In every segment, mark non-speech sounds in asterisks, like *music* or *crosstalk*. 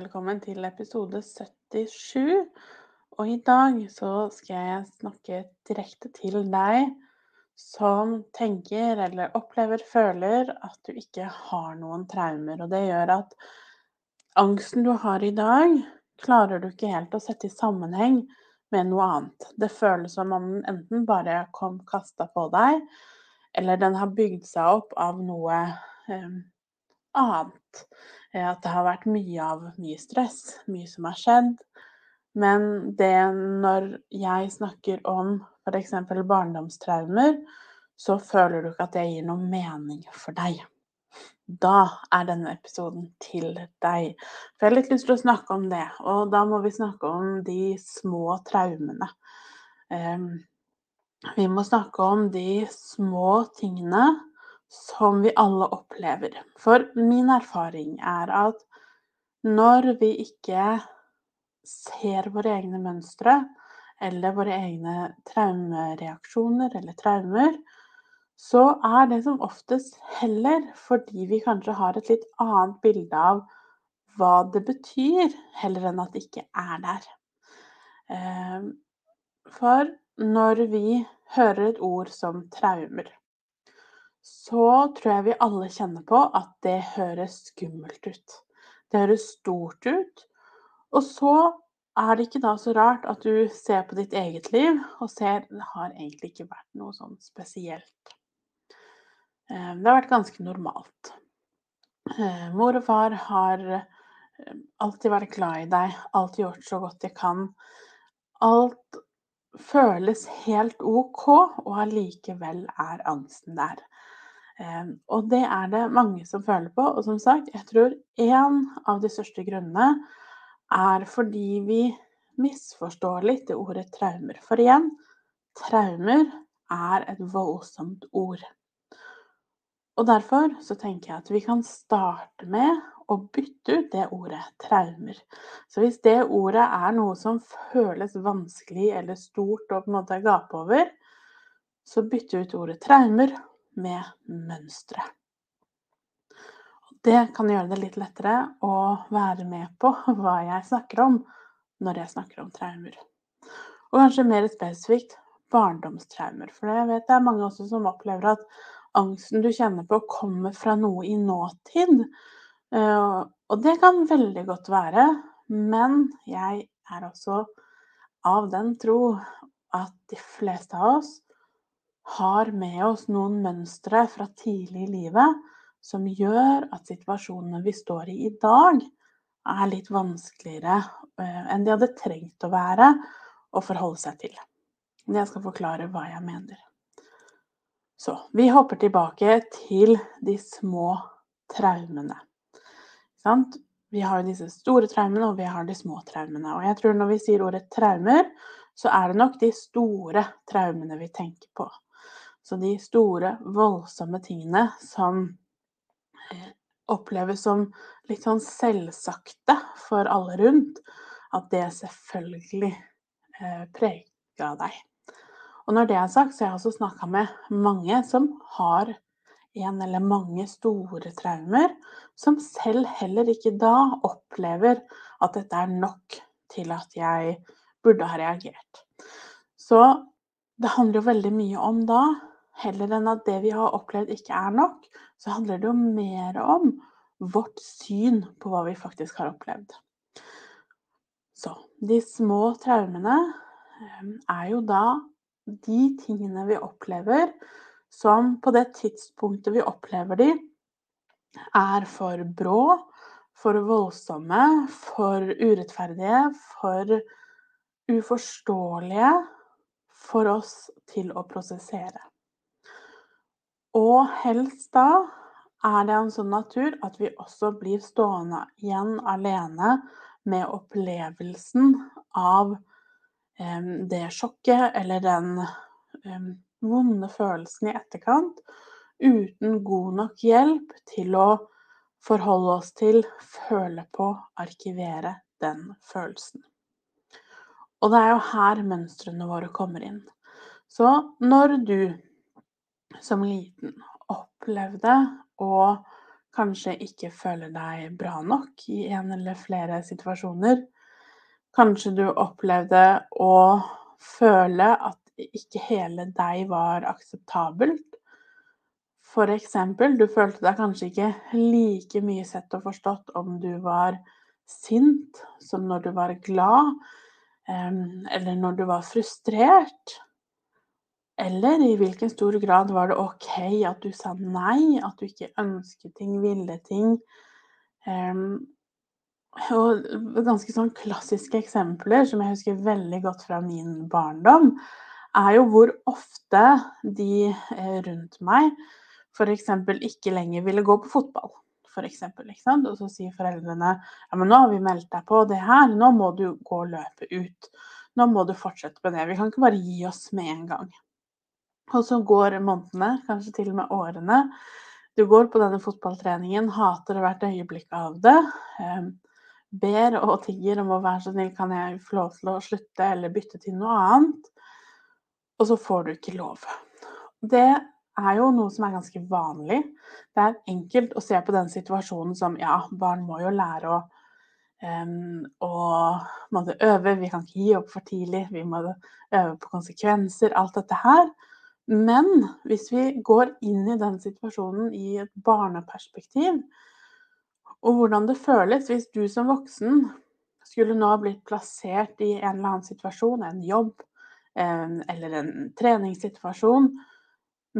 Velkommen til episode 77. Og i dag så skal jeg snakke direkte til deg som tenker eller opplever, føler at du ikke har noen traumer. Og det gjør at angsten du har i dag, klarer du ikke helt å sette i sammenheng med noe annet. Det føles som om den enten bare kom kasta på deg, eller den har bygd seg opp av noe eh, annet. Eh, at det har vært mye av mye stress, mye som har skjedd. Men det når jeg snakker om f.eks. barndomstraumer, så føler du ikke at det gir noe mening for deg. Da er denne episoden til deg. For jeg har litt lyst til å snakke om det, og da må vi snakke om de små traumene. Um, vi må snakke om de små tingene som vi alle opplever. For min erfaring er at når vi ikke ser våre egne mønstre eller våre egne traumereaksjoner eller traumer, så er det som oftest heller fordi vi kanskje har et litt annet bilde av hva det betyr, heller enn at det ikke er der. Ehm, for når vi hører et ord som traumer, så tror jeg vi alle kjenner på at det høres skummelt ut. Det høres stort ut. Og så er det ikke da så rart at du ser på ditt eget liv og ser det har egentlig ikke vært noe sånn spesielt. Eh, det har vært ganske normalt. Eh, mor og far har eh, alltid vært glad i deg, alltid gjort så godt de kan. Alt føles helt OK, og allikevel er angsten der. Ehm, og det er det mange som føler på. Og som sagt, jeg tror en av de største grunnene er fordi vi misforstår litt det ordet traumer. For igjen, traumer er et voldsomt ord. Og derfor så tenker jeg at vi kan starte med å bytte ut det ordet traumer. Så hvis det ordet er noe som føles vanskelig eller stort og på en måte gape over, så bytte ut ordet traumer med mønstre. Det kan gjøre det litt lettere å være med på *laughs* hva jeg snakker om når jeg snakker om traumer. Og kanskje mer spesifikt barndomstraumer. For jeg vet det er mange også som opplever at angsten du kjenner på, kommer fra noe i nåtid. Eh, og det kan veldig godt være, men jeg er også av den tro at de fleste av oss har med oss noen mønstre fra tidlig i livet som gjør at situasjonene vi står i i dag, er litt vanskeligere eh, enn de hadde trengt å være å forholde seg til. Jeg skal forklare hva jeg mener. Så vi hopper tilbake til de små traumene. Vi har disse store traumene, og vi har de små traumene. Og jeg tror når vi sier ordet traumer, så er det nok de store traumene vi tenker på. Så de store, voldsomme tingene som oppleves som litt sånn selvsagte for alle rundt, at det selvfølgelig eh, preger deg. Og når det er sagt, så har jeg også snakka med mange som har en eller mange store traumer, som selv heller ikke da opplever at dette er nok til at jeg burde ha reagert. Så det handler jo veldig mye om da Heller enn at det vi har opplevd ikke er nok, så handler det jo mer om vårt syn på hva vi faktisk har opplevd. Så de små traumene eh, er jo da de tingene vi opplever som på det tidspunktet vi opplever de, er for brå, for voldsomme, for urettferdige, for uforståelige for oss til å prosessere. Og helst da er det en sånn natur at vi også blir stående igjen alene med opplevelsen av det sjokket eller den vonde følelsen i etterkant, uten god nok hjelp til å forholde oss til, føle på, arkivere den følelsen. Og det er jo her mønstrene våre kommer inn. Så når du som liten opplevde å kanskje ikke føle deg bra nok i en eller flere situasjoner, kanskje du opplevde å føle at ikke hele deg var akseptabelt. For eksempel, du følte deg kanskje ikke like mye sett og forstått om du var sint som når du var glad, eller når du var frustrert. Eller i hvilken stor grad var det ok at du sa nei, at du ikke ønsket ting, ville ting. Og ganske sånn klassiske eksempler som jeg husker veldig godt fra min barndom, er jo hvor ofte de eh, rundt meg f.eks. ikke lenger ville gå på fotball. For eksempel, og så sier foreldrene ja, men nå har vi meldt deg på det her, nå må du gå og løpe ut. Nå må du fortsette med det. Vi kan ikke bare gi oss med en gang. Og så går månedene, kanskje til og med årene. Du går på denne fotballtreningen, hater hvert øyeblikk av det. Eh, ber og tigger om å være så snill, kan jeg få lov til å slutte eller bytte til noe annet? og så får du ikke lov. Det er jo noe som er ganske vanlig. Det er enkelt å se på den situasjonen som ja, barn må jo lære å, um, å måtte øve, vi kan ikke gi opp for tidlig, vi må øve på konsekvenser, alt dette her. Men hvis vi går inn i den situasjonen i et barneperspektiv, og hvordan det føles hvis du som voksen skulle nå blitt plassert i en eller annen situasjon, en jobb, eller en treningssituasjon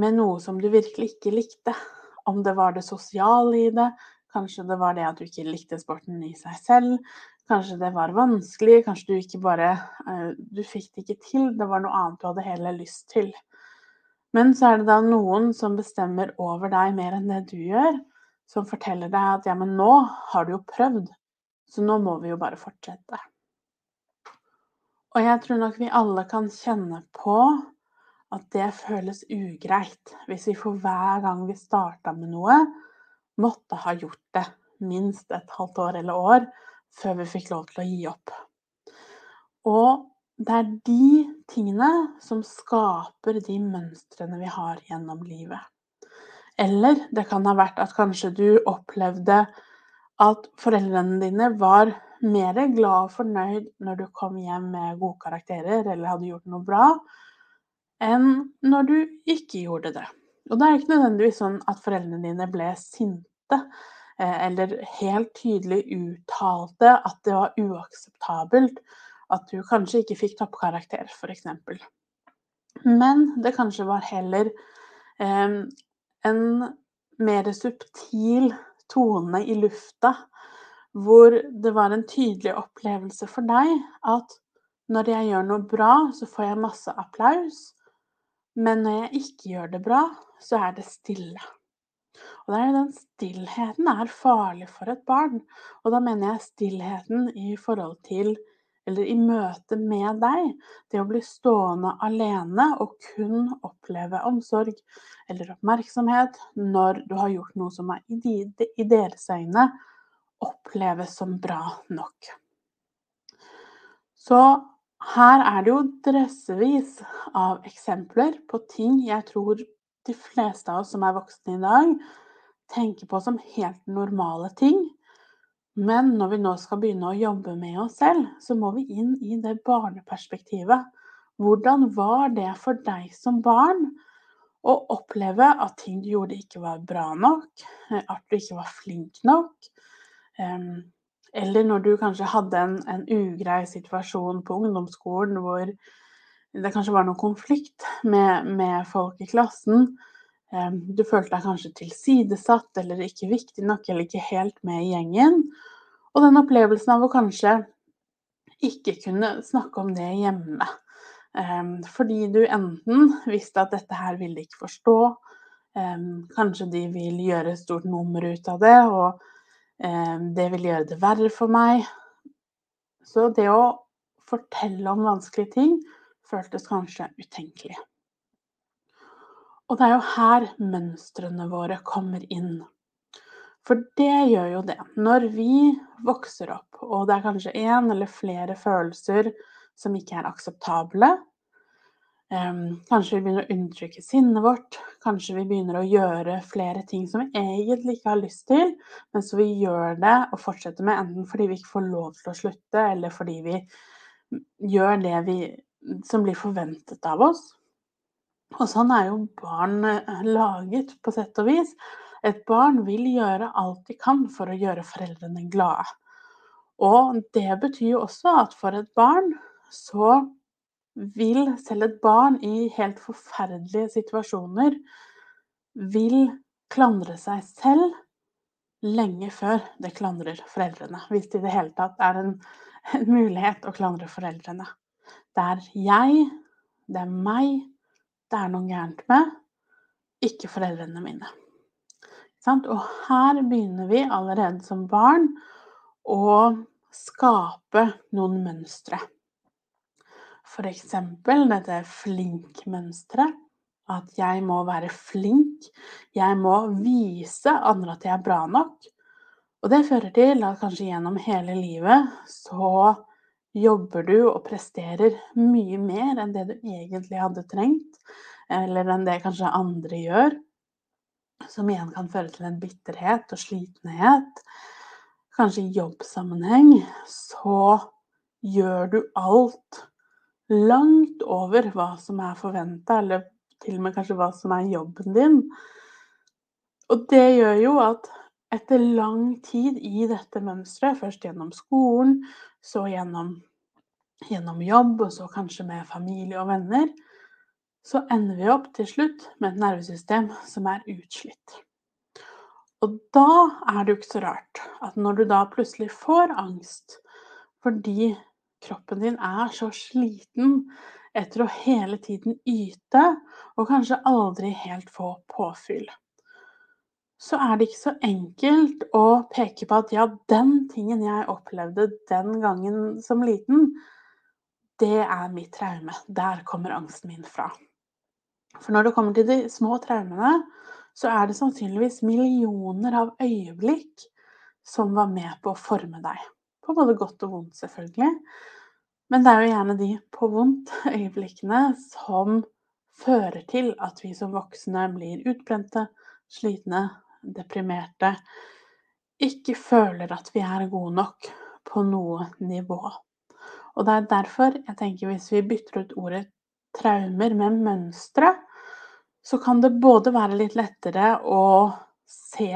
med noe som du virkelig ikke likte. Om det var det sosiale i det, kanskje det var det at du ikke likte sporten i seg selv. Kanskje det var vanskelig, kanskje du ikke bare eh, Du fikk det ikke til, det var noe annet du hadde heller lyst til. Men så er det da noen som bestemmer over deg mer enn det du gjør, som forteller deg at ja, men nå har du jo prøvd, så nå må vi jo bare fortsette. Og jeg tror nok vi alle kan kjenne på at det føles ugreit hvis vi for hver gang vi starta med noe, måtte ha gjort det minst et halvt år eller år før vi fikk lov til å gi opp. Og det er de tingene som skaper de mønstrene vi har gjennom livet. Eller det kan ha vært at kanskje du opplevde at foreldrene dine var mer glad og fornøyd når du kom hjem med gode karakterer eller hadde gjort noe bra, enn når du ikke gjorde det. Og det er ikke nødvendigvis sånn at foreldrene dine ble sinte eh, eller helt tydelig uttalte at det var uakseptabelt at du kanskje ikke fikk toppkarakter, f.eks. Men det kanskje var heller eh, en mer subtil tone i lufta hvor det var en tydelig opplevelse for deg at når jeg gjør noe bra, så får jeg masse applaus, men når jeg ikke gjør det bra, så er det stille. Og det er den stillheten er farlig for et barn. Og da mener jeg stillheten i forhold til eller i møte med deg. Det å bli stående alene og kun oppleve omsorg eller oppmerksomhet når du har gjort noe som er i deres øyne oppleves som bra nok. Så her er det jo dressevis av eksempler på ting jeg tror de fleste av oss som er voksne i dag, tenker på som helt normale ting. Men når vi nå skal begynne å jobbe med oss selv, så må vi inn i det barneperspektivet. Hvordan var det for deg som barn å oppleve at ting du gjorde ikke var bra nok, at du ikke var flink nok, eller når du kanskje hadde en, en ugrei situasjon på ungdomsskolen hvor det kanskje var noe konflikt med, med folk i klassen. Du følte deg kanskje tilsidesatt eller ikke viktig nok eller ikke helt med i gjengen. Og den opplevelsen av å kanskje ikke kunne snakke om det hjemme. Fordi du enten visste at dette her ville de ikke forstå, kanskje de vil gjøre et stort nummer ut av det. og det vil gjøre det verre for meg. Så det å fortelle om vanskelige ting føltes kanskje utenkelig. Og det er jo her mønstrene våre kommer inn. For det gjør jo det. Når vi vokser opp, og det er kanskje én eller flere følelser som ikke er akseptable, kanskje vi begynner å undertrykke sinnet vårt, kanskje vi begynner å gjøre flere ting som vi egentlig ikke har lyst til, men så vi gjør det og fortsetter med enten fordi vi ikke får lov til å slutte, eller fordi vi gjør det vi, som blir forventet av oss. Og sånn er jo barn eh, laget, på sett og vis. Et barn vil gjøre alt de kan for å gjøre foreldrene glade. Og det betyr jo også at for et barn så vil selv et barn i helt forferdelige situasjoner vil klandre seg selv lenge før det klandrer foreldrene. Hvis det i det hele tatt er en, en mulighet å klandre foreldrene. Det er jeg, det er meg, det er noe gærent med, ikke foreldrene mine. Og her begynner vi allerede som barn å skape noen mønstre. F.eks. dette flink-mønsteret. At jeg må være flink. Jeg må vise andre at jeg er bra nok. Og det fører til at kanskje gjennom hele livet så jobber du og presterer mye mer enn det du egentlig hadde trengt, eller enn det kanskje andre gjør. Som igjen kan føre til en bitterhet og slitenhet. Kanskje i jobbsammenheng så gjør du alt langt over hva som er forventa, eller til og med kanskje hva som er jobben din. Og det gjør jo at etter lang tid i dette mønsteret, først gjennom skolen, så gjennom, gjennom jobb, og så kanskje med familie og venner, så ender vi opp til slutt med et nervesystem som er utslitt. Og da er det jo ikke så rart at når du da plutselig får angst fordi kroppen din er så sliten etter å hele tiden yte og kanskje aldri helt få påfyll, så er det ikke så enkelt å peke på at ja, den tingen jeg opplevde den gangen som liten, det er mitt traume. Der kommer angsten min fra. For når det kommer til de små traumene, så er det sannsynligvis millioner av øyeblikk som var med på å forme deg. På både godt og vondt, selvfølgelig. Men det er jo gjerne de på vondt øyeblikkene som fører til at vi som voksne blir utbrente, slitne, deprimerte, ikke føler at vi er gode nok på noe nivå. Og det er derfor jeg tenker hvis vi bytter ut ordet traumer med mønstre, så kan det både være litt lettere å se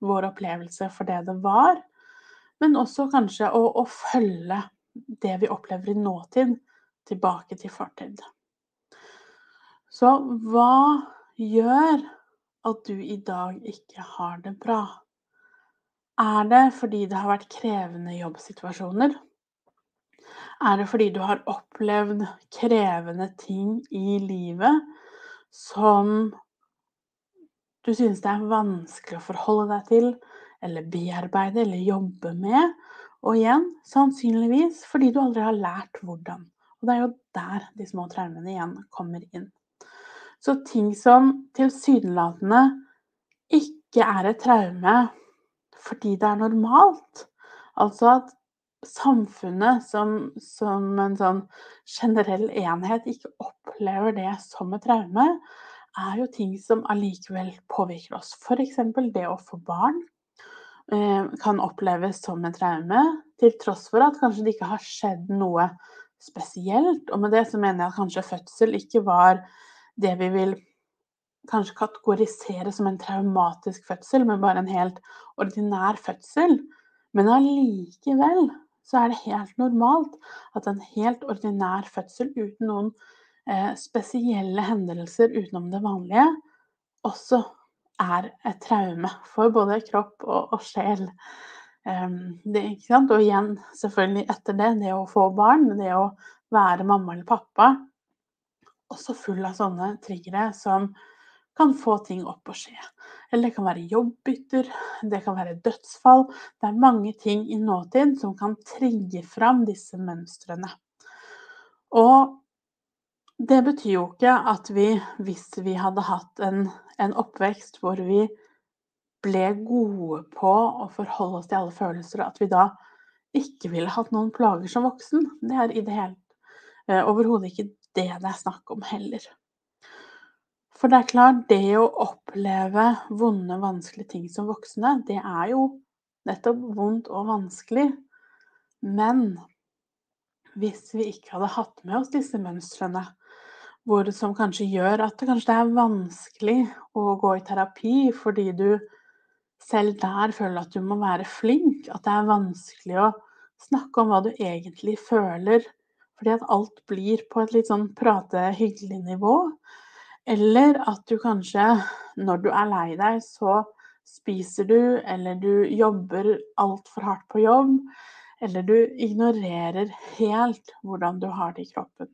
vår opplevelse for det det var, men også kanskje å, å følge det vi opplever i nåtid, tilbake til fortid. Så hva gjør at du i dag ikke har det bra? Er det fordi det har vært krevende jobbsituasjoner? Er det fordi du har opplevd krevende ting i livet som du synes det er vanskelig å forholde deg til, eller bearbeide eller jobbe med. Og igjen, sannsynligvis fordi du aldri har lært hvordan. Og det er jo der de små traumene igjen kommer inn. Så ting som tilsynelatende ikke er et traume fordi det er normalt, altså at samfunnet som, som en sånn generell enhet ikke opplever det som et traume, er jo ting som allikevel påvirker oss. F.eks. det å få barn. Eh, kan oppleves som et traume, til tross for at kanskje det ikke har skjedd noe spesielt. Og med det så mener jeg at kanskje fødsel ikke var det vi vil kanskje kategorisere som en traumatisk fødsel, men bare en helt ordinær fødsel. Men allikevel så er det helt normalt at en helt ordinær fødsel uten noen eh, spesielle hendelser utenom det vanlige også er et traume for både kropp og, og sjel. Um, det, og igjen, selvfølgelig etter det, det å få barn, det å være mamma eller pappa, også full av sånne triggere som kan få ting opp og skje. Eller det kan være jobbbytter, det kan være dødsfall. Det er mange ting i nåtid som kan trigge fram disse mønstrene. Og det betyr jo ikke at vi, hvis vi hadde hatt en, en oppvekst hvor vi ble gode på å forholde oss til alle følelser, at vi da ikke ville hatt noen plager som voksen. Det er i det hele eh, overhodet ikke det det er snakk om heller. For det er klart, det å oppleve vonde, vanskelige ting som voksne, det er jo nettopp vondt og vanskelig. Men hvis vi ikke hadde hatt med oss disse mønstrene, hvor, som kanskje gjør at det kanskje er vanskelig å gå i terapi fordi du selv der føler at du må være flink, at det er vanskelig å snakke om hva du egentlig føler, fordi at alt blir på et litt sånn prate-hyggelig nivå. Eller at du kanskje, når du er lei deg, så spiser du, eller du jobber altfor hardt på jobb, eller du ignorerer helt hvordan du har det i kroppen.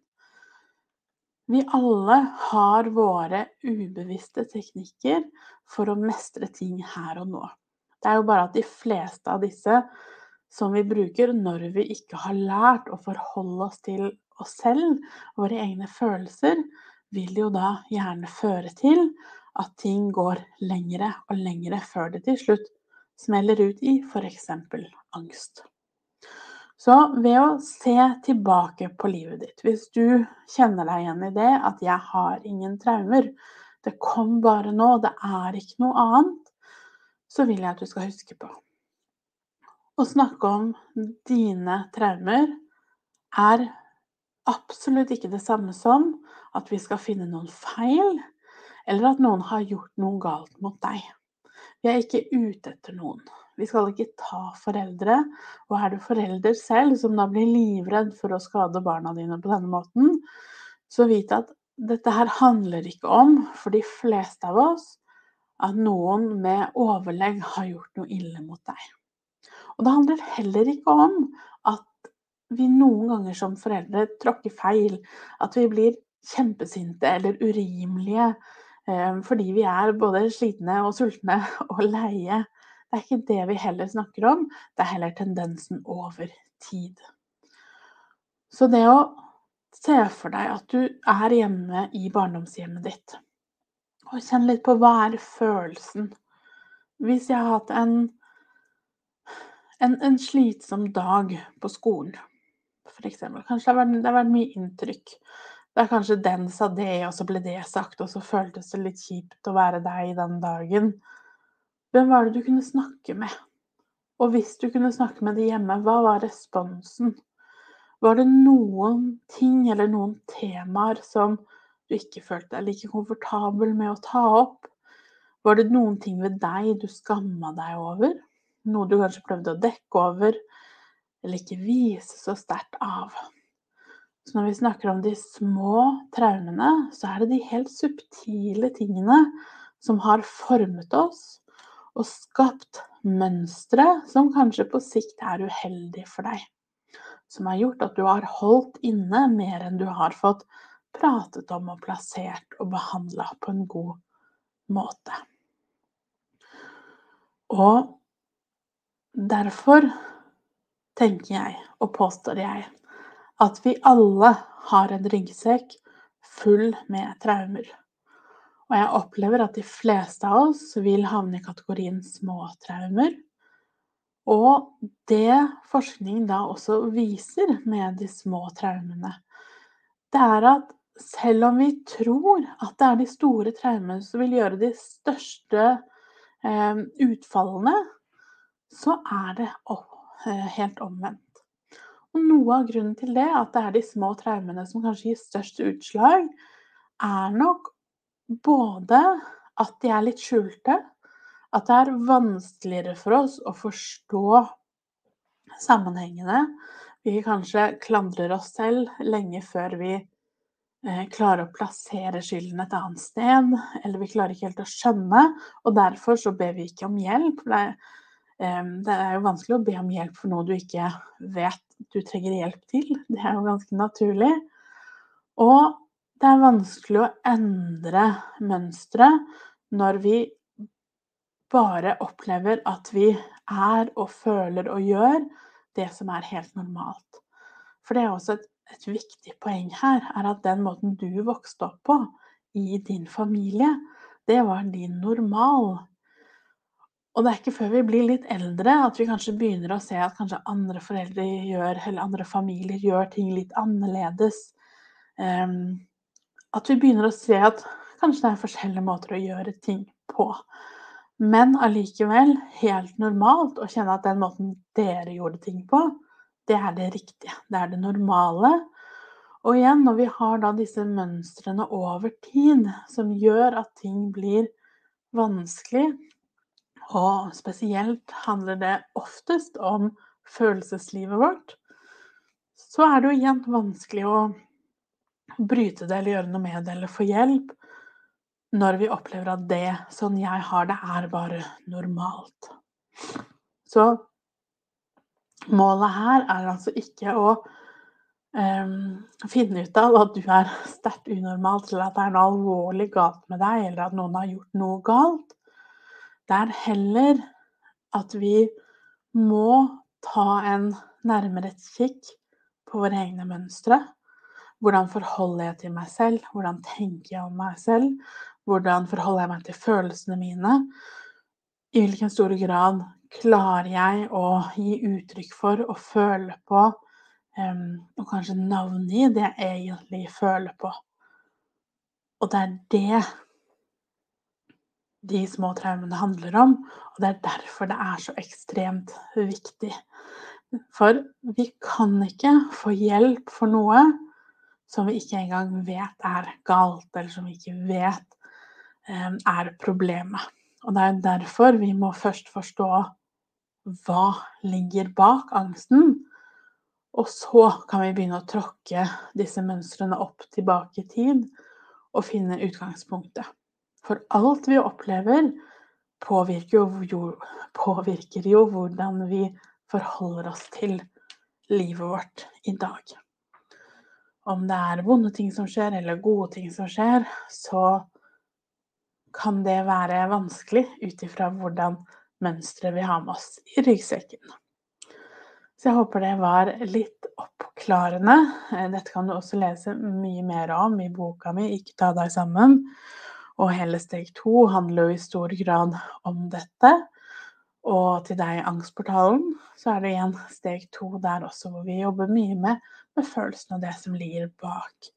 Vi alle har våre ubevisste teknikker for å mestre ting her og nå. Det er jo bare at de fleste av disse som vi bruker når vi ikke har lært å forholde oss til oss selv, våre egne følelser, vil jo da gjerne føre til at ting går lengre og lengre før det til slutt smeller ut i f.eks. angst. Så ved å se tilbake på livet ditt, hvis du kjenner deg igjen i det at 'jeg har ingen traumer', det kom bare nå, det er ikke noe annet, så vil jeg at du skal huske på å snakke om dine traumer er absolutt ikke det samme som at vi skal finne noen feil, eller at noen har gjort noe galt mot deg. Vi er ikke ute etter noen. Vi skal ikke ta foreldre. Og er du forelder selv som da blir livredd for å skade barna dine på denne måten, så vit at dette her handler ikke om, for de fleste av oss, at noen med overlegg har gjort noe ille mot deg. Og det handler heller ikke om at vi noen ganger som foreldre tråkker feil, at vi blir kjempesinte eller urimelige eh, fordi vi er både slitne og sultne *laughs* og leie. Det er ikke det vi heller snakker om, det er heller tendensen over tid. Så det å se for deg at du er hjemme i barndomshjemmet ditt, og kjenn litt på hva er følelsen Hvis jeg har hatt en, en, en slitsom dag på skolen, f.eks. Kanskje det har, vært, det har vært mye inntrykk. Det er kanskje den sa det, og så ble det sagt, og så føltes det litt kjipt å være deg den dagen. Hvem var det du kunne snakke med? Og hvis du kunne snakke med de hjemme, hva var responsen? Var det noen ting eller noen temaer som du ikke følte deg like komfortabel med å ta opp? Var det noen ting ved deg du skamma deg over? Noe du kanskje prøvde å dekke over, eller ikke vise så sterkt av? Så når vi snakker om de små traumene, så er det de helt subtile tingene som har formet oss, og skapt mønstre som kanskje på sikt er uheldig for deg. Som har gjort at du har holdt inne mer enn du har fått pratet om og plassert og behandla på en god måte. Og derfor tenker jeg, og påstår jeg, at vi alle har en ryggsekk full med traumer. Og jeg opplever at de fleste av oss vil havne i kategorien småtraumer. Og det forskning da også viser med de små traumene, det er at selv om vi tror at det er de store traumene som vil gjøre de største eh, utfallene, så er det eh, helt omvendt. Og noe av grunnen til det, at det er de små traumene som kanskje gir størst utslag, er nok både at de er litt skjulte, at det er vanskeligere for oss å forstå sammenhengene. Vi kanskje klandrer oss selv lenge før vi eh, klarer å plassere skylden et annet sted, eller vi klarer ikke helt å skjønne, og derfor så ber vi ikke om hjelp. Det er, det er jo vanskelig å be om hjelp for noe du ikke vet du trenger hjelp til. Det er jo ganske naturlig. Og Det er vanskelig å endre mønstre når vi bare opplever at vi er og føler og gjør det som er helt normalt. For det er også et, et viktig poeng her, er at den måten du vokste opp på i din familie, det var din normal. Og det er ikke før vi blir litt eldre at vi kanskje begynner å se at kanskje andre foreldre gjør, eller andre familier gjør ting litt annerledes. Um, at vi begynner å se at kanskje det er forskjellige måter å gjøre ting på. Men allikevel helt normalt å kjenne at den måten dere gjorde ting på, det er det riktige. Det er det normale. Og igjen, når vi har da disse mønstrene over tid som gjør at ting blir vanskelig, og spesielt handler det oftest om følelseslivet vårt, så er det jo igjen vanskelig å bryte det eller gjøre noe med det eller få hjelp når vi opplever at det, sånn jeg har det, er bare normalt. Så målet her er altså ikke å um, finne ut av at du er *laughs* sterkt unormalt, eller at det er noe alvorlig galt med deg, eller at noen har gjort noe galt. Det er heller at vi må ta en nærmere kikk på våre egne mønstre. Hvordan forholder jeg til meg selv? Hvordan tenker jeg om meg selv? Hvordan forholder jeg meg til følelsene mine? I hvilken stor grad klarer jeg å gi uttrykk for og føle på, um, og kanskje navngi det jeg egentlig føler på? Og det er det de små traumene handler om, og det er derfor det er så ekstremt viktig. For vi kan ikke få hjelp for noe som vi ikke engang vet er galt, eller som vi ikke vet er problemet. Og det er derfor vi må først forstå hva ligger bak angsten. Og så kan vi begynne å tråkke disse mønstrene opp tilbake i tid og finne utgangspunktet. For alt vi opplever, påvirker jo, påvirker jo hvordan vi forholder oss til livet vårt i dag. Om det er vonde ting som skjer, eller gode ting som skjer, så kan det være vanskelig ut ifra hvordan mønsteret vi har med oss i ryggsekken. Så jeg håper det var litt oppklarende. Dette kan du også lese mye mer om i boka mi 'Ikke ta deg sammen'. Og hele steg to handler jo i stor grad om dette. Og til deg i Angstportalen så er det igjen steg to der også, hvor vi jobber mye med, med følelsen og det som ligger bak.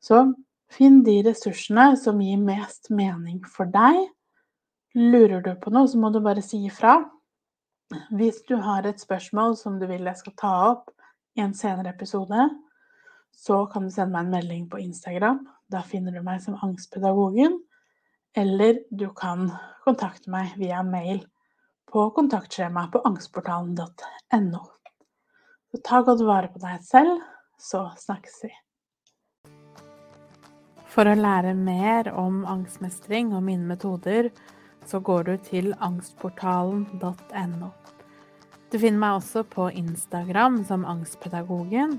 Så Finn de ressursene som gir mest mening for deg. Lurer du på noe, så må du bare si ifra. Hvis du har et spørsmål som du vil jeg skal ta opp i en senere episode, så kan du sende meg en melding på Instagram. Da finner du meg som Angstpedagogen. Eller du kan kontakte meg via mail på kontaktskjemaet på angstportalen.no. Ta godt vare på deg selv, så snakkes vi. For å lære mer om angstmestring og mine metoder, så går du til angstportalen.no. Du finner meg også på Instagram som Angstpedagogen,